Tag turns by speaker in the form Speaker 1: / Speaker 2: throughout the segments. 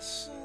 Speaker 1: sun.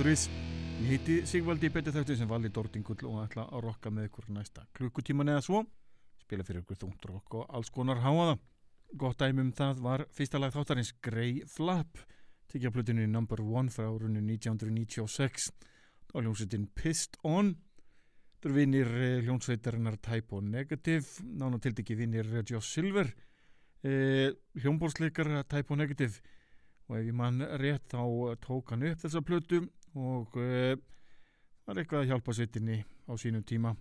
Speaker 1: rúf.is Ég heiti Sigvaldi Beti Þáttur sem vali Dordingull og ætla að rokka með ykkur næsta klukkutíman eða svo. Spila fyrir ykkur þungt rokk og alls konar háaða Gott dæmi um það var fyrsta lag þáttarins Grey Flap tekja plötinu number one frá árunni 1996 á hljómsveitin Pissed On. Þetta eru vinnir hljómsveitarinnar Type O Negative nána tildegi vinnir Joss Silver. Eh, hljómbórsleikar Type O Negative. Og ef ég mann rétt þá tók hann upp þessa plötu og uh, var eitthvað að hjálpa sveitinni á sínum tíma.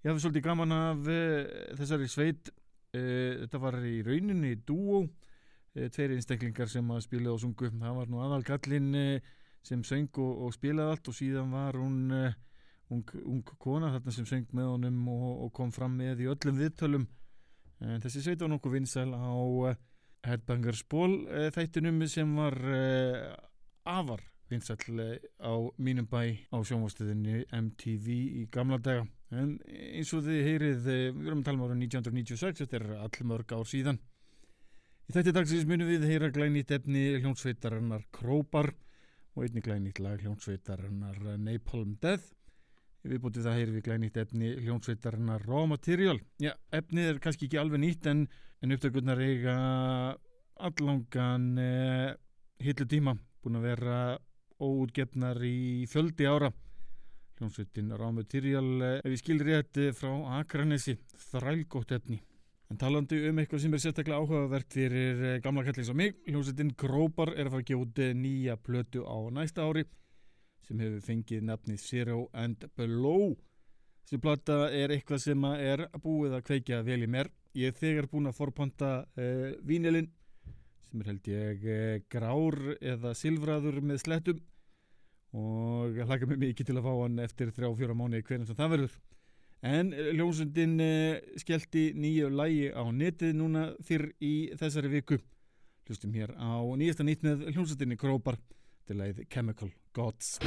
Speaker 1: Ég hafði svolítið gaman af uh, þessari sveit. Uh, þetta var í rauninni uh, tveir einstaklingar sem að spila og sungu. Það var nú aðal kallinn uh, sem söng og, og spilaði allt og síðan var hún ung, ung kona þarna sem söng með honum og, og kom fram með í öllum viðtölum. En þessi sveit var nokkuð vinsæl á Headbangers Ball þættinum sem var afar vinsæll uh, á mínum bæ á sjónvastuðinni MTV í gamla daga. En eins og þið heyrið uh, við erum að tala um ára 1996 þetta er allmörg ár síðan. Í þætti dagsins munum við heyra glænýtt efni hljónsveitarinnar Krópar og einnig glænýtt lag hljónsveitarinnar Napalm Death. Við bútið það heyri við glænýtt efni hljónsveitarinnar Raw Material. Já, efnið er kannski ekki alveg nýtt en, en upptökurnar eiga allangan uh, hillu tíma búin að vera óútgefnar í fjöldi ára hljónsveitin Raw Material uh, ef ég skil rétt uh, frá Akranesi þrælgótt efni
Speaker 2: En talandi um eitthvað sem er sérstaklega áhugavert fyrir eh, gamla kallins og mig, hljómsveitin Grópar er að fara að gefa út eh, nýja plötu á næsta ári sem hefur fengið nafnið Zero and Below. Þessi plata er eitthvað sem er búið að kveikja vel í mér. Ég er þegar búin að forpanta uh, vínilinn sem er held ég uh, grár eða silfraður með slettum og ég hlaka mig mikið til að fá hann eftir þrjá fjóra mánu hvernig sem það verður. En hljómsundin uh, skellti nýju lægi á netið núna fyrr í þessari viku. Hlustum hér á nýjasta nýtt með hljómsundinni Grópar til lægið Chemical Gods.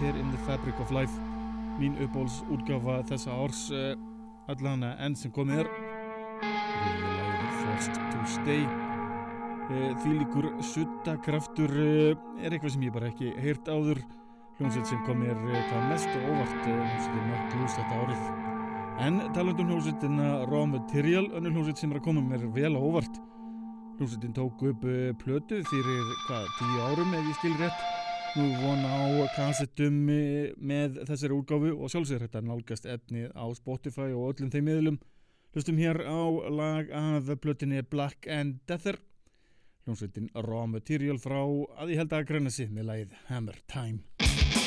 Speaker 2: Here in the Fabric of Life. Mín uppbóls útgafa þessa árs uh, allan enn sem komið er. Við lagið Forced to Stay. Uh, því líkur suttakraftur uh, er eitthvað sem ég bara ekki heyrt áður. Hljómsveit sem kom mér uh, hvað mest og óvart uh, hljómsveitin Mark Blues þetta árið. En talandum hljómsveitina Raw Material önnur hljómsveit sem er að koma mér vel á óvart. Hljómsveitin tók upp plötu fyrir hvað, tíu árum ef ég skil rétt nú von á kassettum uh, með þessari útgáfu og sjálfsögur þetta nálgast efnið á Spotify og öllum þeim miðlum. Hlustum hér á lag af plötinni Black and Deather. Hljómsveitin Raw Material frá að ég held að græna sig með lagið Hammer Time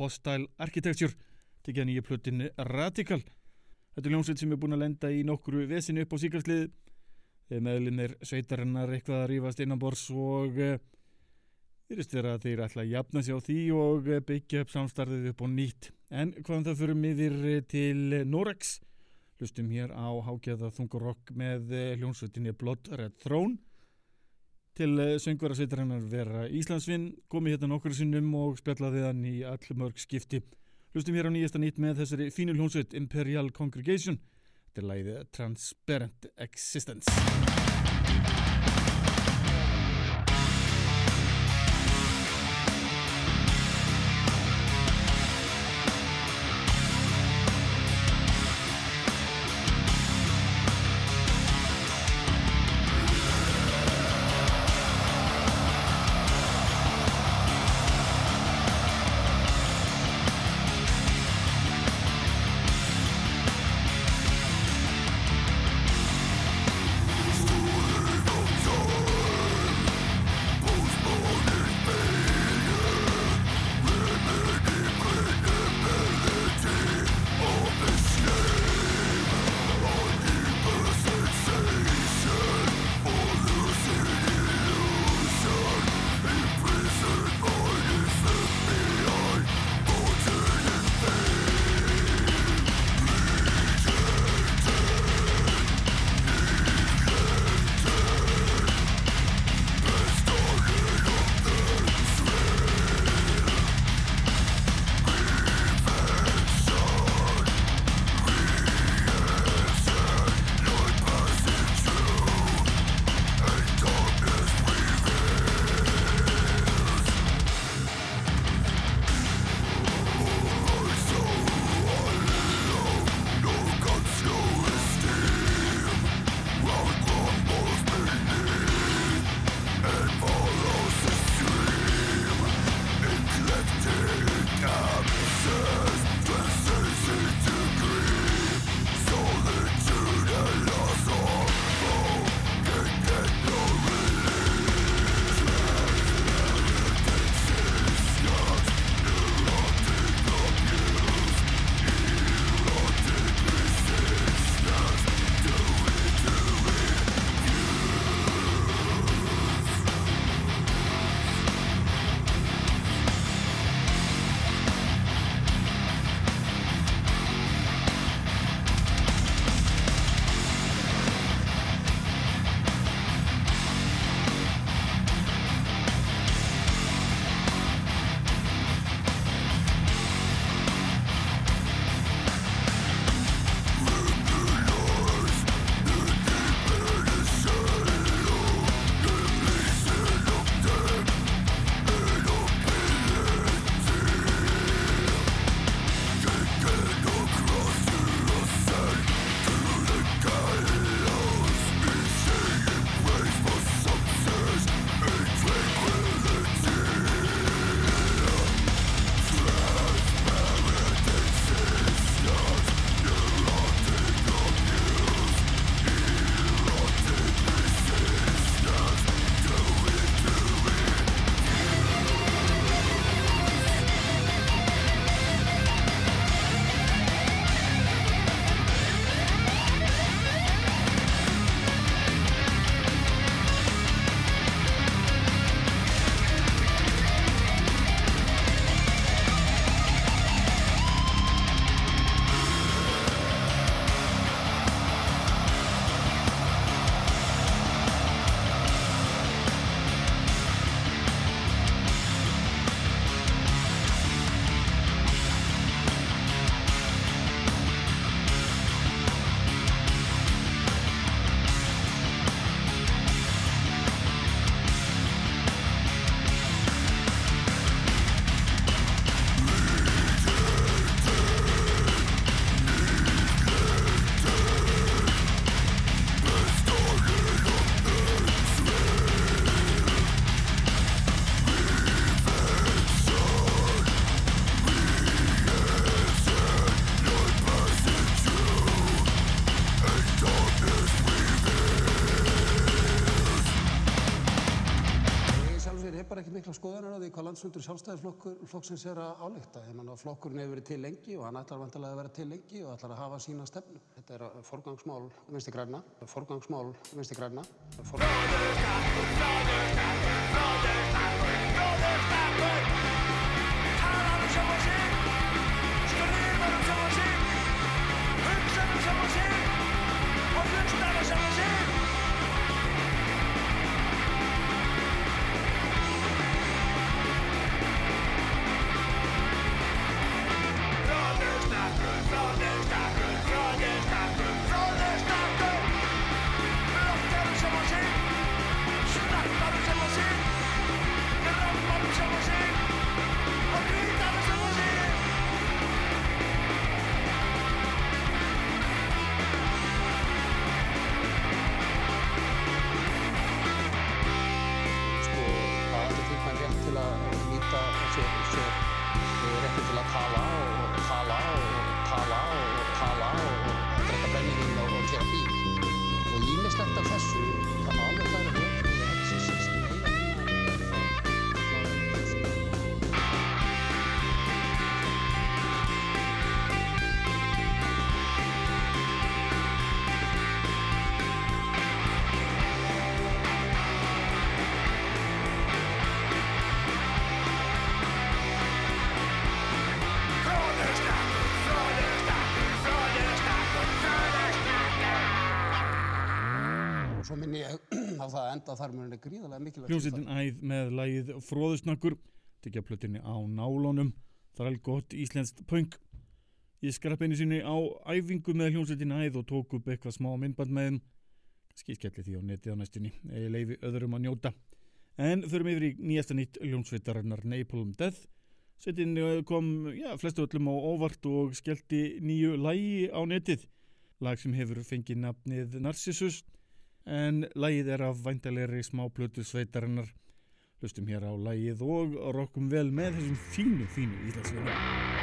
Speaker 2: Hostile Architecture. Tekið að nýja plötin Radical. Þetta er ljónsveit sem er búin að lenda í nokkru vesinu upp á síkarslið þegar meðlinn er sveitarinnar eitthvað að rýfast innan bors og eh, þýrist vera að þeir ætla að jafna sér á því og eh, byggja upp samstarðið upp á nýtt. En hvaðan það fyrir miðir eh, til Norex. Hlustum hér á hákjaða þungurokk með ljónsveitinni Blood Red Throne til eh, söngverðarsveitarinnar vera Íslandsvinn komið hérna nokkur sinnum og spjallaði hann í allmörg skipti. Hlustum hér á nýjasta nýtt með þessari fínul hónsveit Imperial Congregation. Þetta er læðið Transparent Existence.
Speaker 3: Landsfundur sjálfstæðisflokksins er að álíkta. Ég menna flokkurinn hefur verið til lengi og hann ætlar vantilega að vera til lengi og ætlar að hafa sína stefnu. Þetta er uh, forgangsmál vinstri græna, forgangsmál vinstri græna. Forgangsmál... sko, svo minni ég á það að enda þar munir gríðarlega mikilvægt
Speaker 2: Hljómsveitin æð með lagið Fróðusnakkur tekja plötinni á nálónum þar er gott íslenskt punk. Ég skrapp einu sinni á æfingu með hljómsveitin æð og tók upp eitthvað smá myndband með þeim. Skilskelli því á netið á næstunni. Eða leifi öðrum að njóta. En förum yfir í nýjasta nýtt hljómsveitarinnar Napalm Death. Sveitin eh, kom, já, flestu öllum á óvart og skellti nýju lægi á netið. Lag sem hefur fengið nafnið Narcissus en lagið er af væntalegri smáplötu sveitarinnar. Hlustum hér á lagið og rokkum vel með þessum fínu, fínu íslensvinu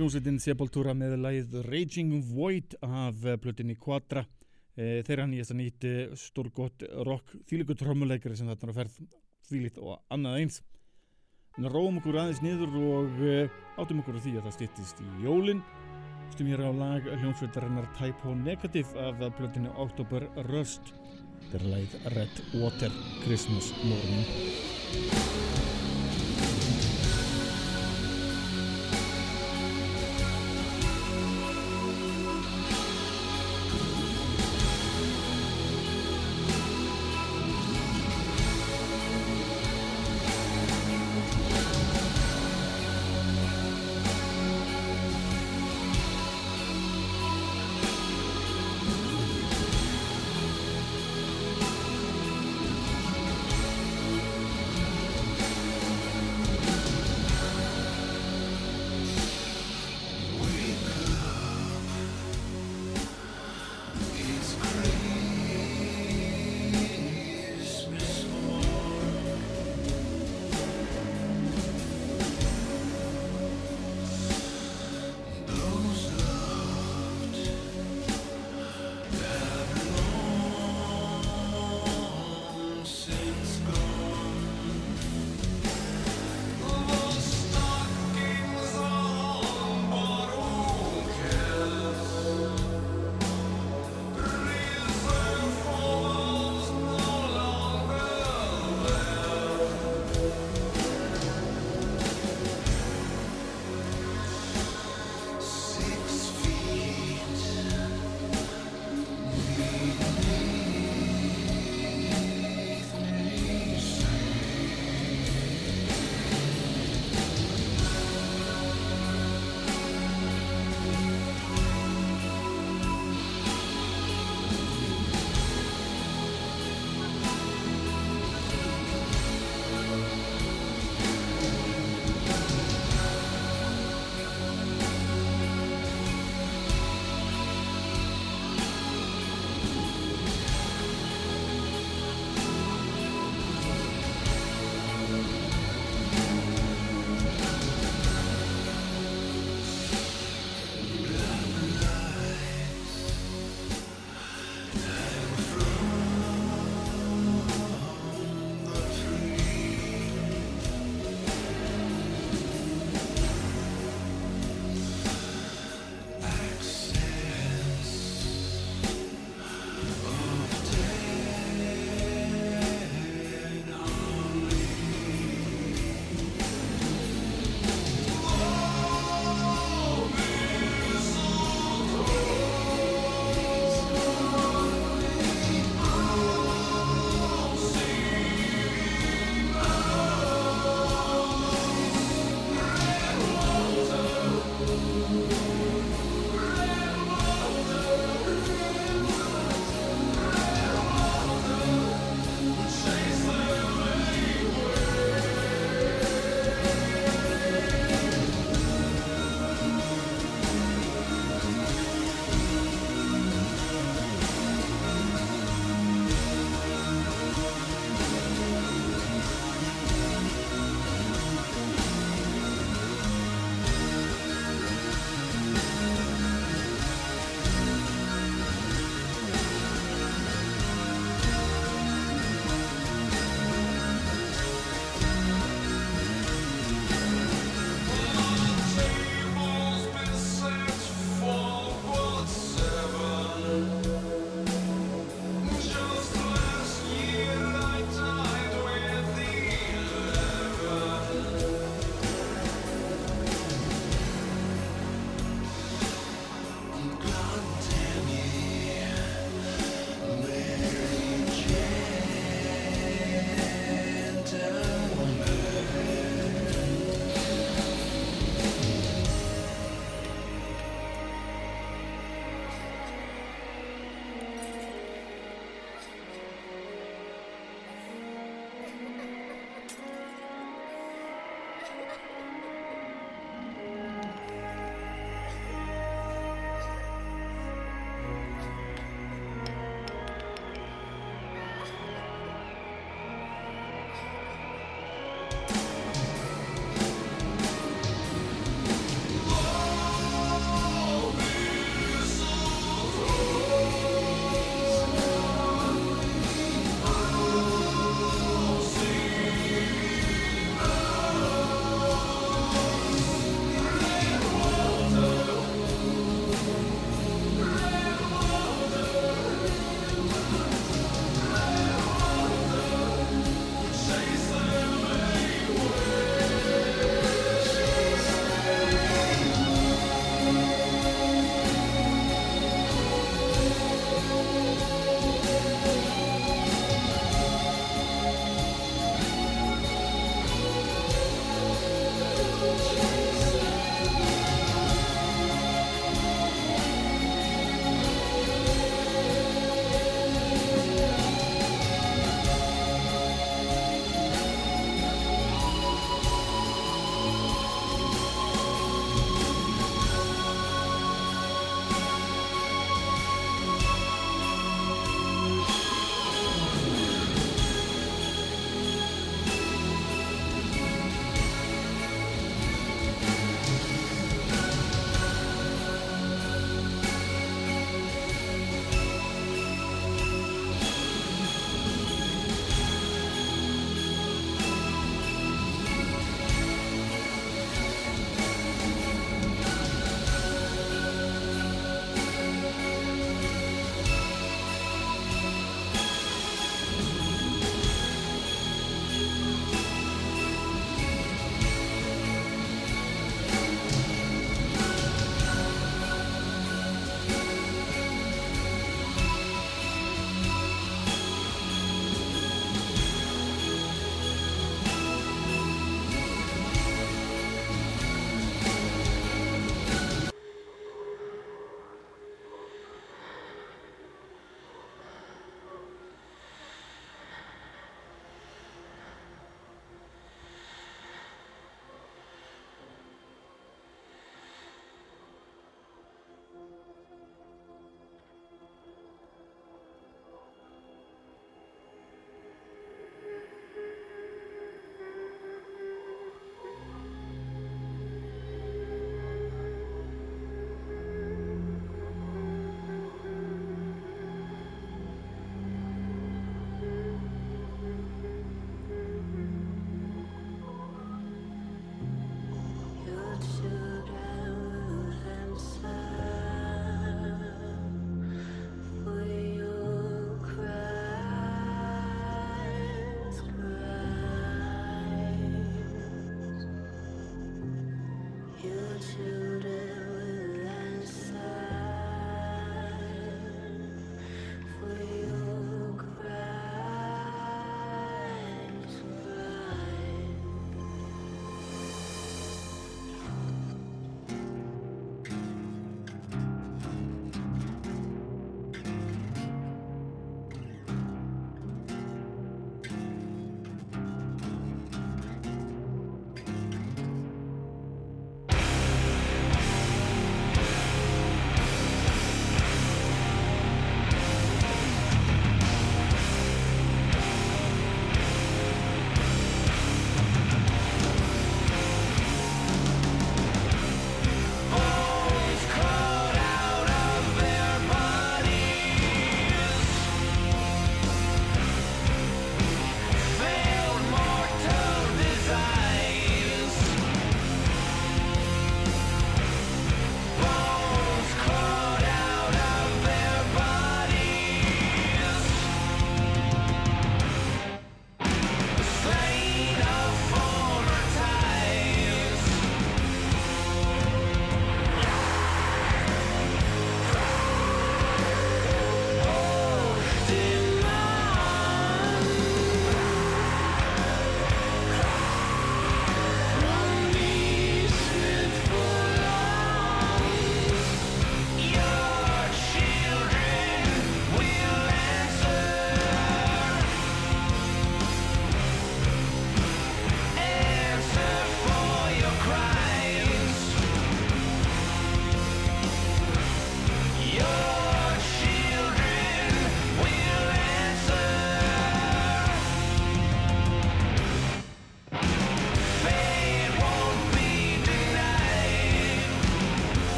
Speaker 2: Hljómsveitin Sepultura með lagið Raging Void af eh, plötinni Quadra. E, þeirra nýjast að nýtt stórgott rock þýliku trommuleikari sem þarna er að ferð þýlitt og annað eins. En róum okkur aðeins niður og e, áttum okkur á því að það styttist í jólin. Stum hér á lag hljómsveitarinnar Type O Negative af plötinni October Rust. Þetta er lagið Red Water Christmas Morning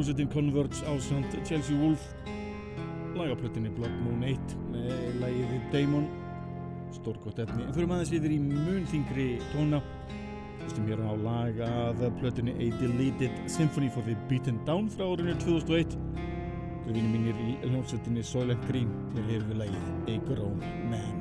Speaker 1: hljómsveitin Converge ásand Chelsea Wolf. Lagaplötinni Blood Moon 1 með lægiði Damon stórkvæmt efni, en fyrir maður sýðir í munþingri tóna. Fyrstum hér á lagað plötinni A Deleted Symphony for the Beaten Down frá orðinu 2001 grunni mínir í hljómsveitinni Soylent Green. Þegar hefur við lægið A Grown Man.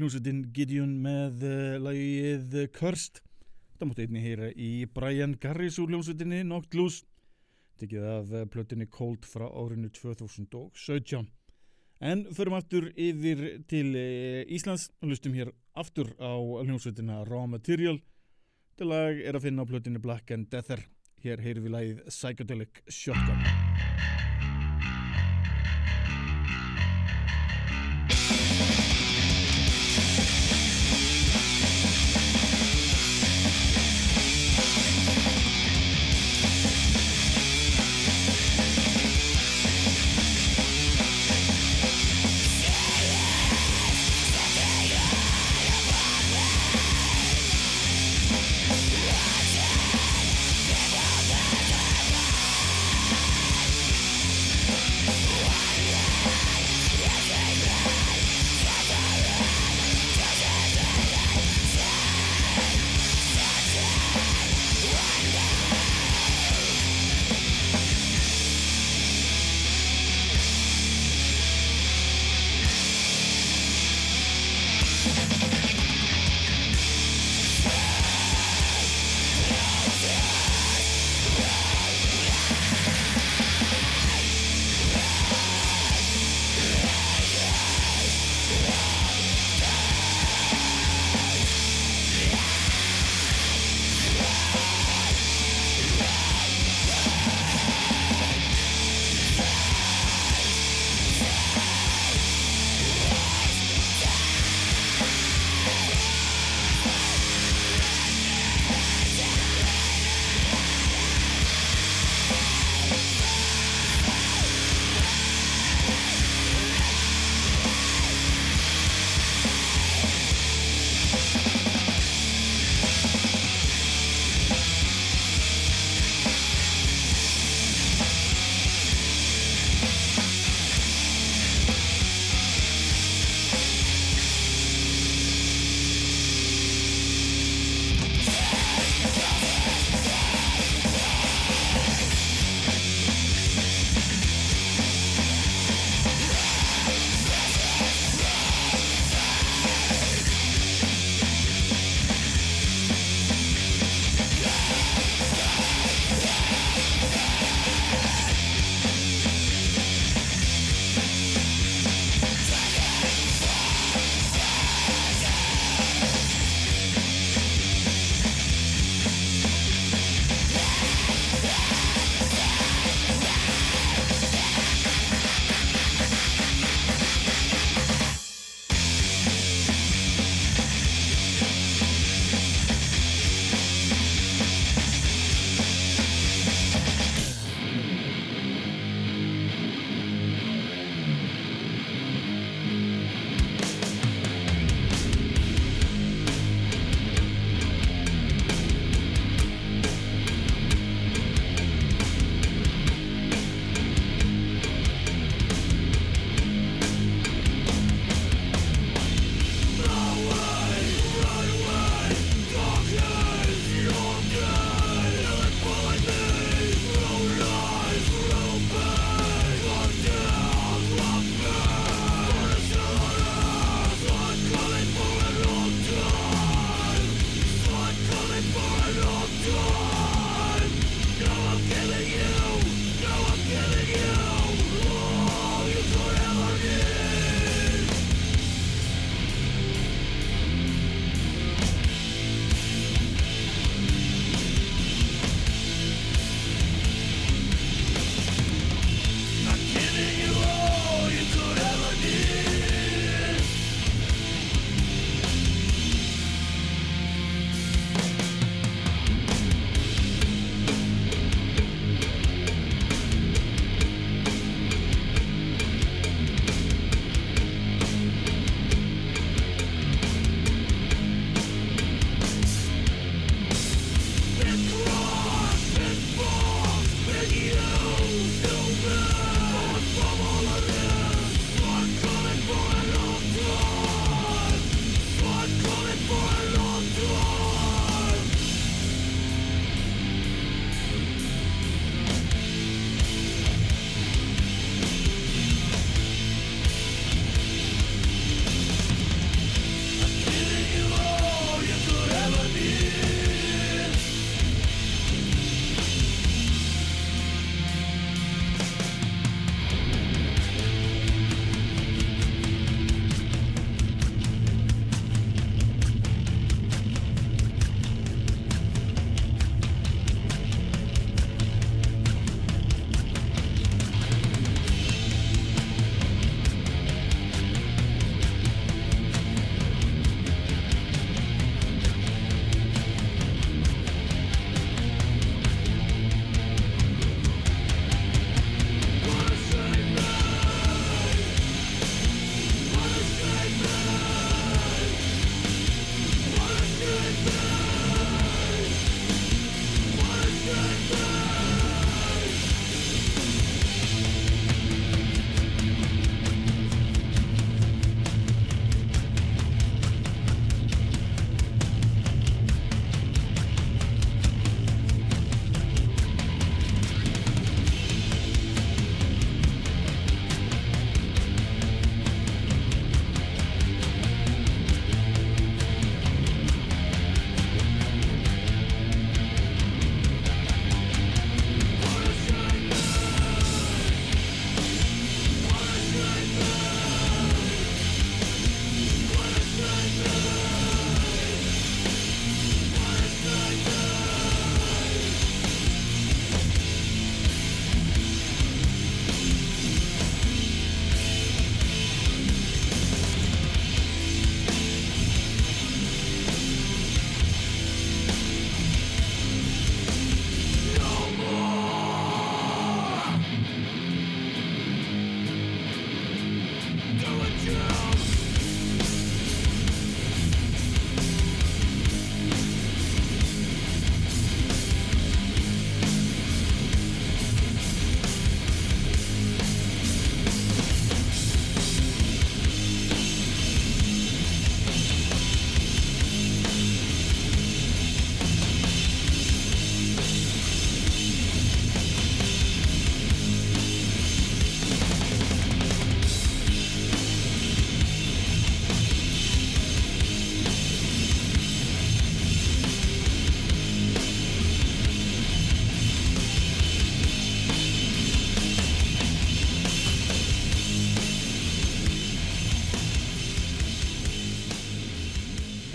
Speaker 2: Hljómsveitin Gideon með uh, lagið Cursed. Það mútti einni heyra í Brian Garris úr hljómsveitinni Loose, tekið af uh, plötinni Cold frá árinu 2017. En förum aftur yfir til uh, Íslands og lustum hér aftur á hljómsveitina Raw Material. Þetta lag er að finna á plötinni Black and Deather. Hér heyrum við lagið Psychedelic Shotgun.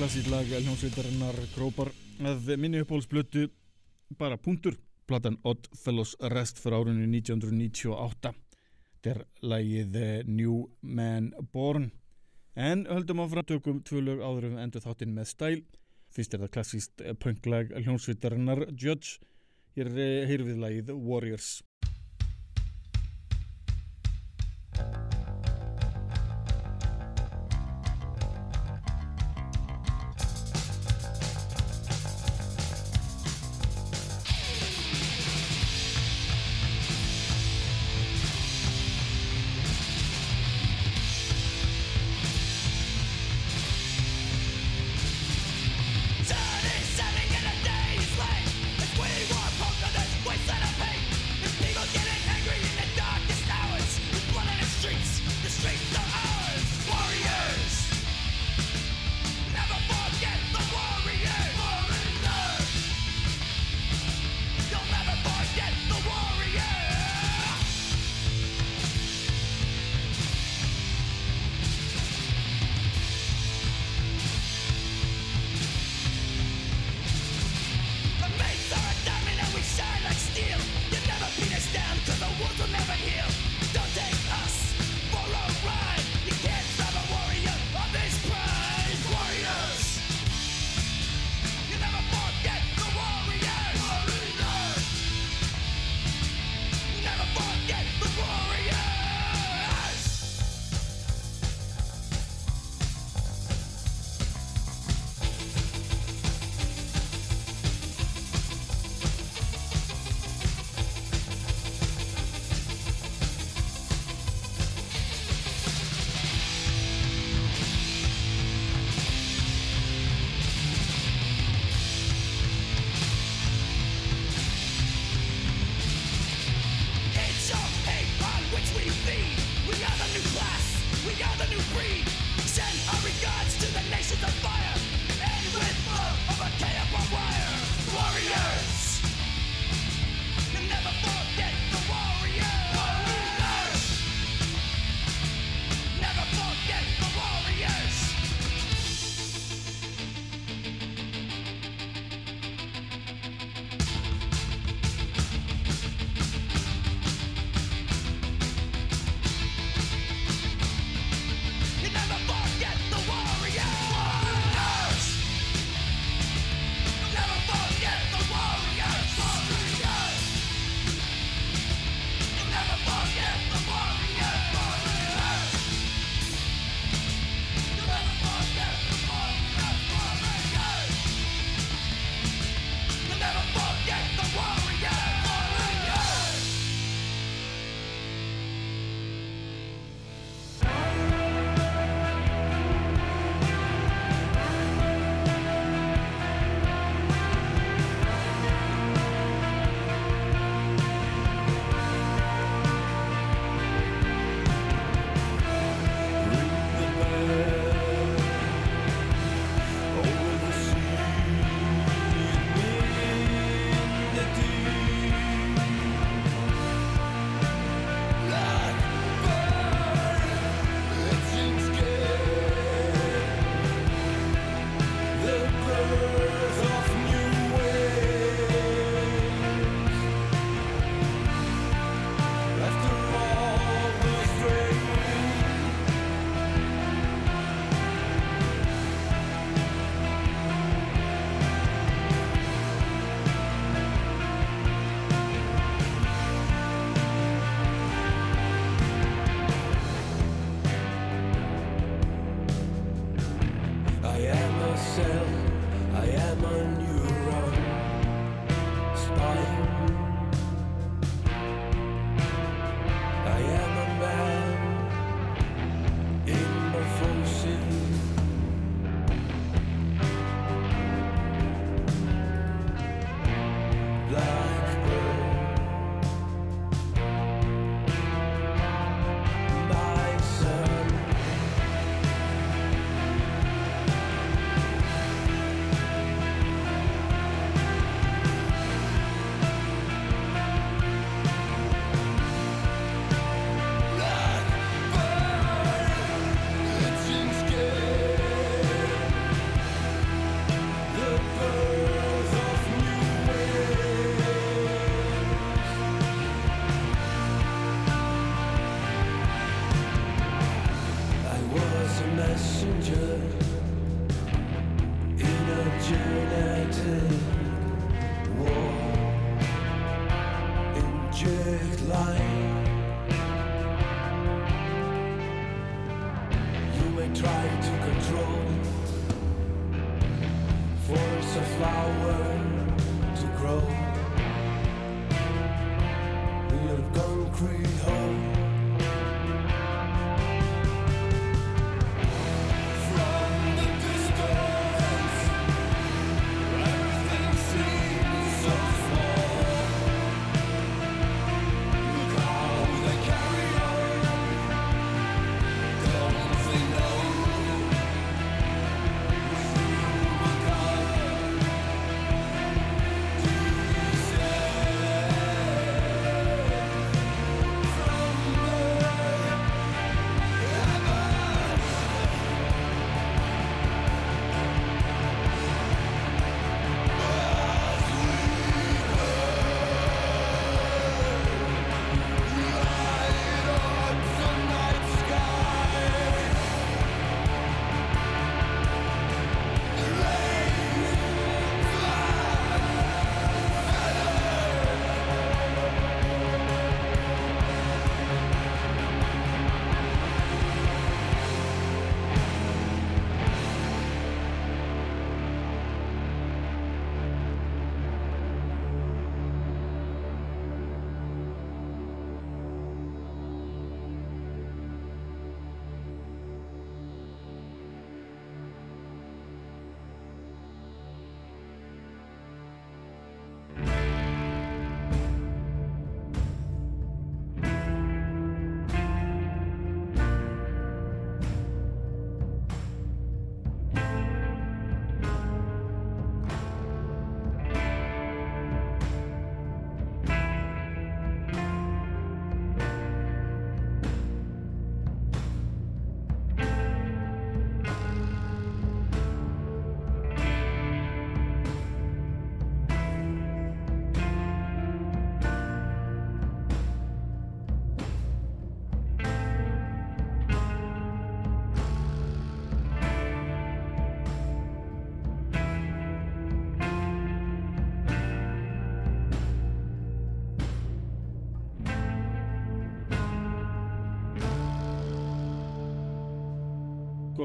Speaker 2: Klassísk lag hljómsveitarinnar Krópar að minni uppbólsblötu bara punktur platan Odd Fellows Rest fyrir árunni 1998 þetta er lagið New Man Born. En höldum á framtökum tvö lög áður endur þáttinn með stæl. Fyrst er það klassíst punklag hljómsveitarinnar Judge. Hér heyr við lagið Warriors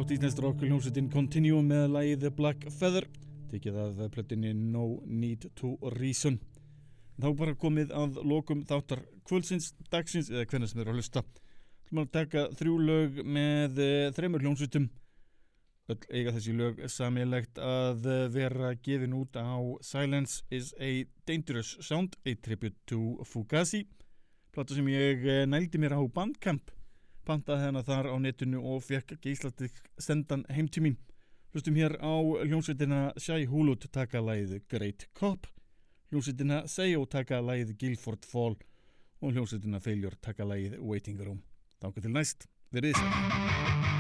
Speaker 2: Gott ísnest rock hljómsveitin Continuum með lagið The Black Feather tekið af plötinni No Need to Reason. Þá bara komið að lokum þáttar kvöldsins, dagsins eða hvernig sem eru að hlusta. Þú maður taka þrjú lög með uh, þreymur hljómsveitum. Öll eiga þessi lög samilegt að eh, vera gefin út á Silence is a Dangerous Sound a tribute to Fugazi. Plata sem ég eh, nældi mér á Bandcamp pantaði hennar þar á netinu og fekk geislatik sendan heim til mín. Hlustum hér á hljómsveitina Shai Hulud taka lagið Great Cop, hljómsveitina Seyo taka lagið Guilford Fall og hljómsveitina Failure taka lagið Waiting Room. Þángu til næst, verið þess.
Speaker 1: Great,